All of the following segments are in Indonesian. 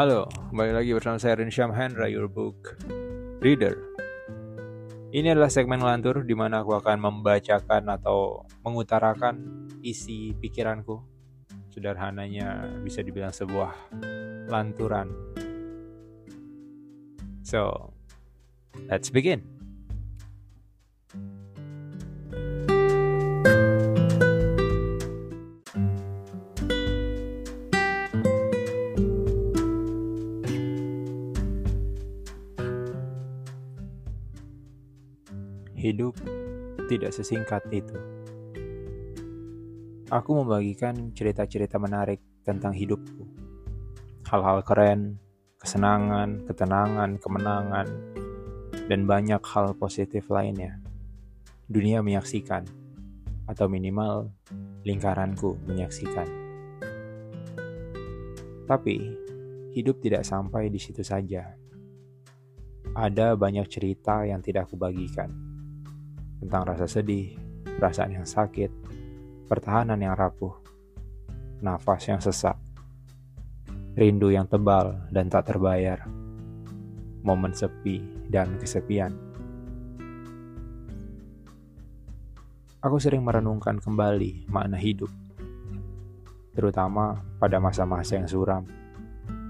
Halo, kembali lagi bersama saya Rinsyam Hendra, your book reader. Ini adalah segmen lantur di mana aku akan membacakan atau mengutarakan isi pikiranku. Sederhananya bisa dibilang sebuah lanturan. So, let's begin. Hidup tidak sesingkat itu. Aku membagikan cerita-cerita menarik tentang hidupku. Hal-hal keren, kesenangan, ketenangan, kemenangan, dan banyak hal positif lainnya. Dunia menyaksikan, atau minimal lingkaranku menyaksikan. Tapi, hidup tidak sampai di situ saja. Ada banyak cerita yang tidak aku bagikan tentang rasa sedih, perasaan yang sakit, pertahanan yang rapuh, nafas yang sesak, rindu yang tebal dan tak terbayar, momen sepi dan kesepian. Aku sering merenungkan kembali makna hidup, terutama pada masa-masa yang suram,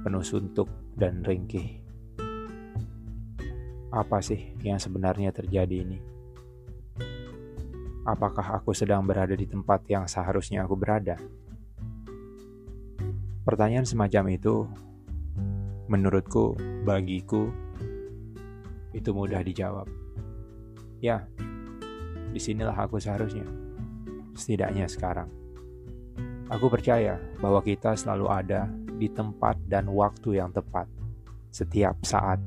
penuh suntuk dan ringkih. Apa sih yang sebenarnya terjadi ini? Apakah aku sedang berada di tempat yang seharusnya aku berada? Pertanyaan semacam itu, menurutku, bagiku, itu mudah dijawab. Ya, di sinilah aku seharusnya. Setidaknya sekarang. Aku percaya bahwa kita selalu ada di tempat dan waktu yang tepat, setiap saat.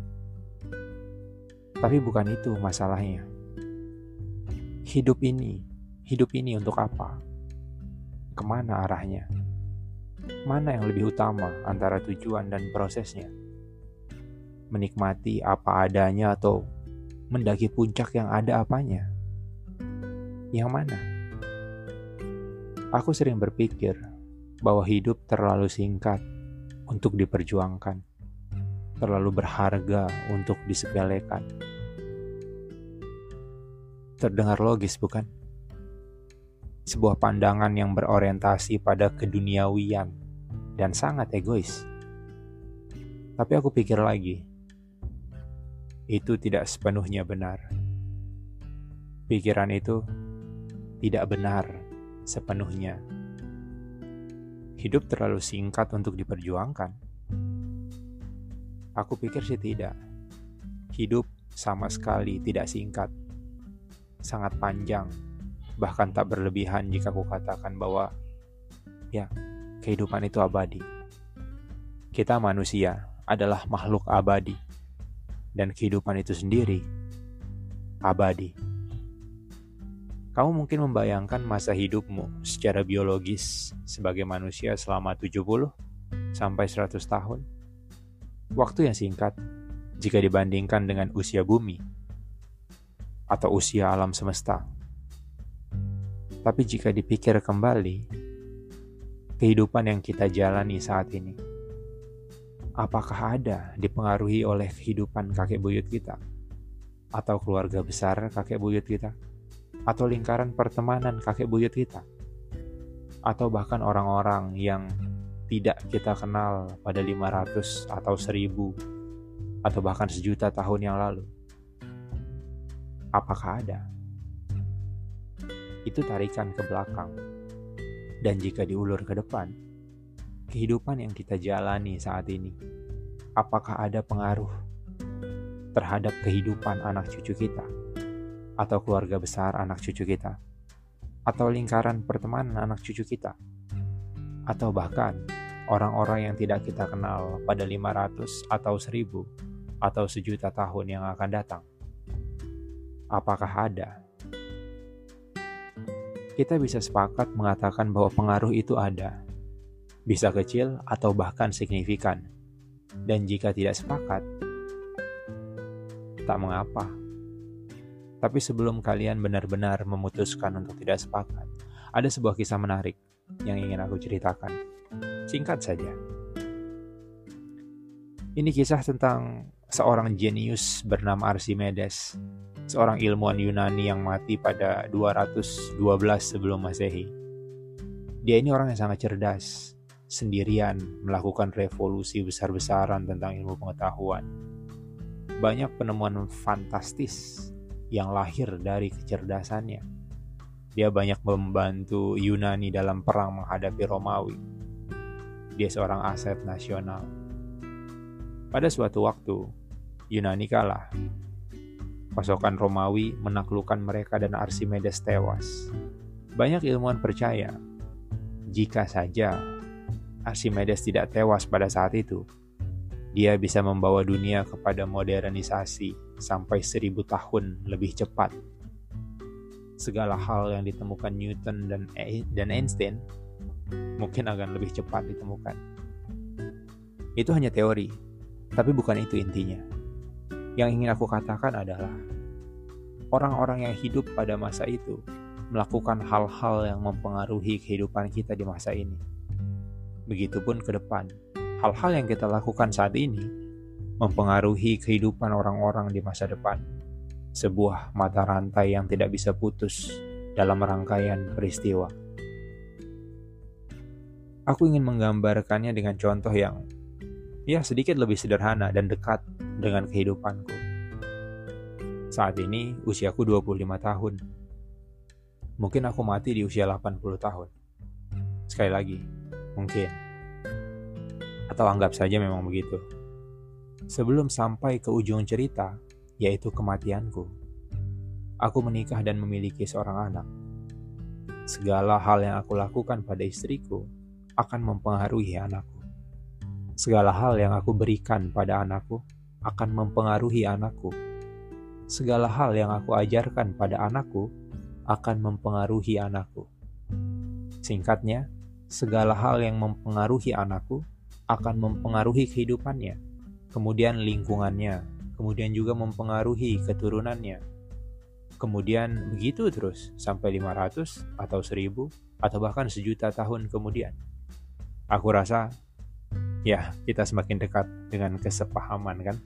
Tapi bukan itu masalahnya hidup ini, hidup ini untuk apa? Ke mana arahnya? Mana yang lebih utama antara tujuan dan prosesnya? Menikmati apa adanya atau mendaki puncak yang ada apanya? Yang mana? Aku sering berpikir bahwa hidup terlalu singkat untuk diperjuangkan, terlalu berharga untuk disepelekan Terdengar logis, bukan? Sebuah pandangan yang berorientasi pada keduniawian dan sangat egois. Tapi aku pikir lagi, itu tidak sepenuhnya benar. Pikiran itu tidak benar sepenuhnya. Hidup terlalu singkat untuk diperjuangkan. Aku pikir sih tidak. Hidup sama sekali tidak singkat sangat panjang, bahkan tak berlebihan jika aku katakan bahwa ya, kehidupan itu abadi. Kita manusia adalah makhluk abadi dan kehidupan itu sendiri abadi. Kamu mungkin membayangkan masa hidupmu secara biologis sebagai manusia selama 70 sampai 100 tahun. Waktu yang singkat jika dibandingkan dengan usia bumi atau usia alam semesta. Tapi jika dipikir kembali, kehidupan yang kita jalani saat ini, apakah ada dipengaruhi oleh kehidupan kakek buyut kita? Atau keluarga besar kakek buyut kita? Atau lingkaran pertemanan kakek buyut kita? Atau bahkan orang-orang yang tidak kita kenal pada 500 atau 1000 atau bahkan sejuta tahun yang lalu? Apakah ada? Itu tarikan ke belakang. Dan jika diulur ke depan, kehidupan yang kita jalani saat ini, apakah ada pengaruh terhadap kehidupan anak cucu kita, atau keluarga besar anak cucu kita, atau lingkaran pertemanan anak cucu kita, atau bahkan orang-orang yang tidak kita kenal pada 500 atau 1000 atau sejuta tahun yang akan datang apakah ada? Kita bisa sepakat mengatakan bahwa pengaruh itu ada, bisa kecil atau bahkan signifikan. Dan jika tidak sepakat, tak mengapa. Tapi sebelum kalian benar-benar memutuskan untuk tidak sepakat, ada sebuah kisah menarik yang ingin aku ceritakan. Singkat saja. Ini kisah tentang seorang jenius bernama Archimedes, seorang ilmuwan Yunani yang mati pada 212 sebelum Masehi. Dia ini orang yang sangat cerdas, sendirian melakukan revolusi besar-besaran tentang ilmu pengetahuan. Banyak penemuan fantastis yang lahir dari kecerdasannya. Dia banyak membantu Yunani dalam perang menghadapi Romawi. Dia seorang aset nasional. Pada suatu waktu, Yunani kalah Pasukan Romawi menaklukkan mereka dan Archimedes tewas. Banyak ilmuwan percaya, jika saja Archimedes tidak tewas pada saat itu, dia bisa membawa dunia kepada modernisasi sampai seribu tahun lebih cepat. Segala hal yang ditemukan Newton dan, e, dan Einstein mungkin akan lebih cepat ditemukan. Itu hanya teori, tapi bukan itu intinya. Yang ingin aku katakan adalah orang-orang yang hidup pada masa itu melakukan hal-hal yang mempengaruhi kehidupan kita di masa ini. Begitupun ke depan, hal-hal yang kita lakukan saat ini mempengaruhi kehidupan orang-orang di masa depan. Sebuah mata rantai yang tidak bisa putus dalam rangkaian peristiwa. Aku ingin menggambarkannya dengan contoh yang ya sedikit lebih sederhana dan dekat dengan kehidupanku. Saat ini usiaku 25 tahun. Mungkin aku mati di usia 80 tahun. Sekali lagi, mungkin. Atau anggap saja memang begitu. Sebelum sampai ke ujung cerita, yaitu kematianku, aku menikah dan memiliki seorang anak. Segala hal yang aku lakukan pada istriku akan mempengaruhi anakku. Segala hal yang aku berikan pada anakku akan mempengaruhi anakku. Segala hal yang aku ajarkan pada anakku akan mempengaruhi anakku. Singkatnya, segala hal yang mempengaruhi anakku akan mempengaruhi kehidupannya, kemudian lingkungannya, kemudian juga mempengaruhi keturunannya. Kemudian begitu terus sampai 500 atau 1000 atau bahkan sejuta tahun kemudian. Aku rasa ya kita semakin dekat dengan kesepahaman kan.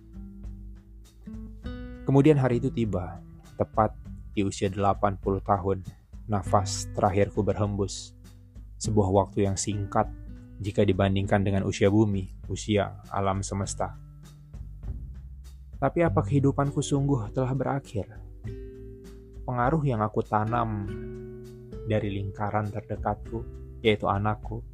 Kemudian hari itu tiba, tepat di usia 80 tahun, nafas terakhirku berhembus. Sebuah waktu yang singkat jika dibandingkan dengan usia bumi, usia alam semesta. Tapi apa kehidupanku sungguh telah berakhir? Pengaruh yang aku tanam dari lingkaran terdekatku, yaitu anakku,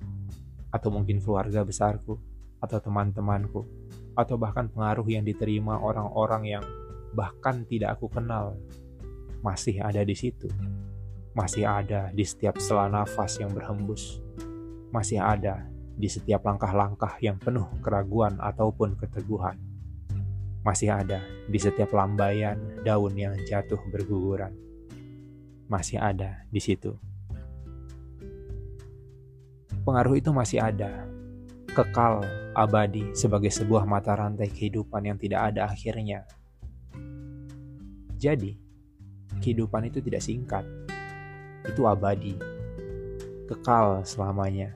atau mungkin keluarga besarku, atau teman-temanku, atau bahkan pengaruh yang diterima orang-orang yang bahkan tidak aku kenal, masih ada di situ. Masih ada di setiap sela nafas yang berhembus. Masih ada di setiap langkah-langkah yang penuh keraguan ataupun keteguhan. Masih ada di setiap lambaian daun yang jatuh berguguran. Masih ada di situ. Pengaruh itu masih ada, kekal, abadi sebagai sebuah mata rantai kehidupan yang tidak ada akhirnya jadi, kehidupan itu tidak singkat. Itu abadi, kekal selamanya.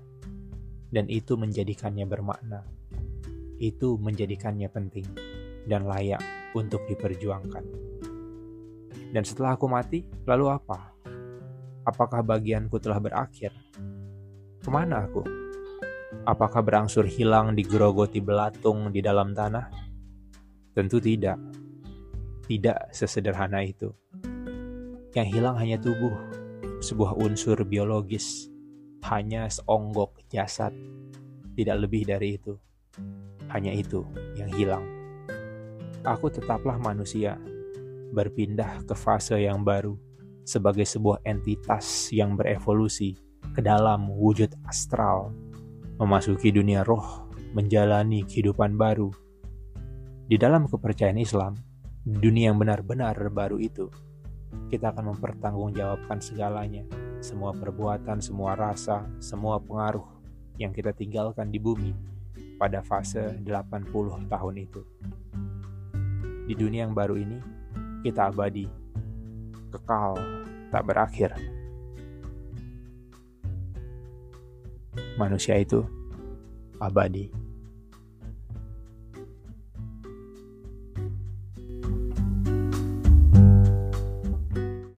Dan itu menjadikannya bermakna. Itu menjadikannya penting dan layak untuk diperjuangkan. Dan setelah aku mati, lalu apa? Apakah bagianku telah berakhir? Ke mana aku? Apakah berangsur hilang digerogoti belatung di dalam tanah? Tentu tidak tidak sesederhana itu. Yang hilang hanya tubuh, sebuah unsur biologis, hanya seonggok jasad, tidak lebih dari itu. Hanya itu yang hilang. Aku tetaplah manusia, berpindah ke fase yang baru sebagai sebuah entitas yang berevolusi ke dalam wujud astral, memasuki dunia roh, menjalani kehidupan baru. Di dalam kepercayaan Islam, dunia yang benar-benar baru itu, kita akan mempertanggungjawabkan segalanya, semua perbuatan, semua rasa, semua pengaruh yang kita tinggalkan di bumi pada fase 80 tahun itu. Di dunia yang baru ini, kita abadi, kekal, tak berakhir. Manusia itu abadi.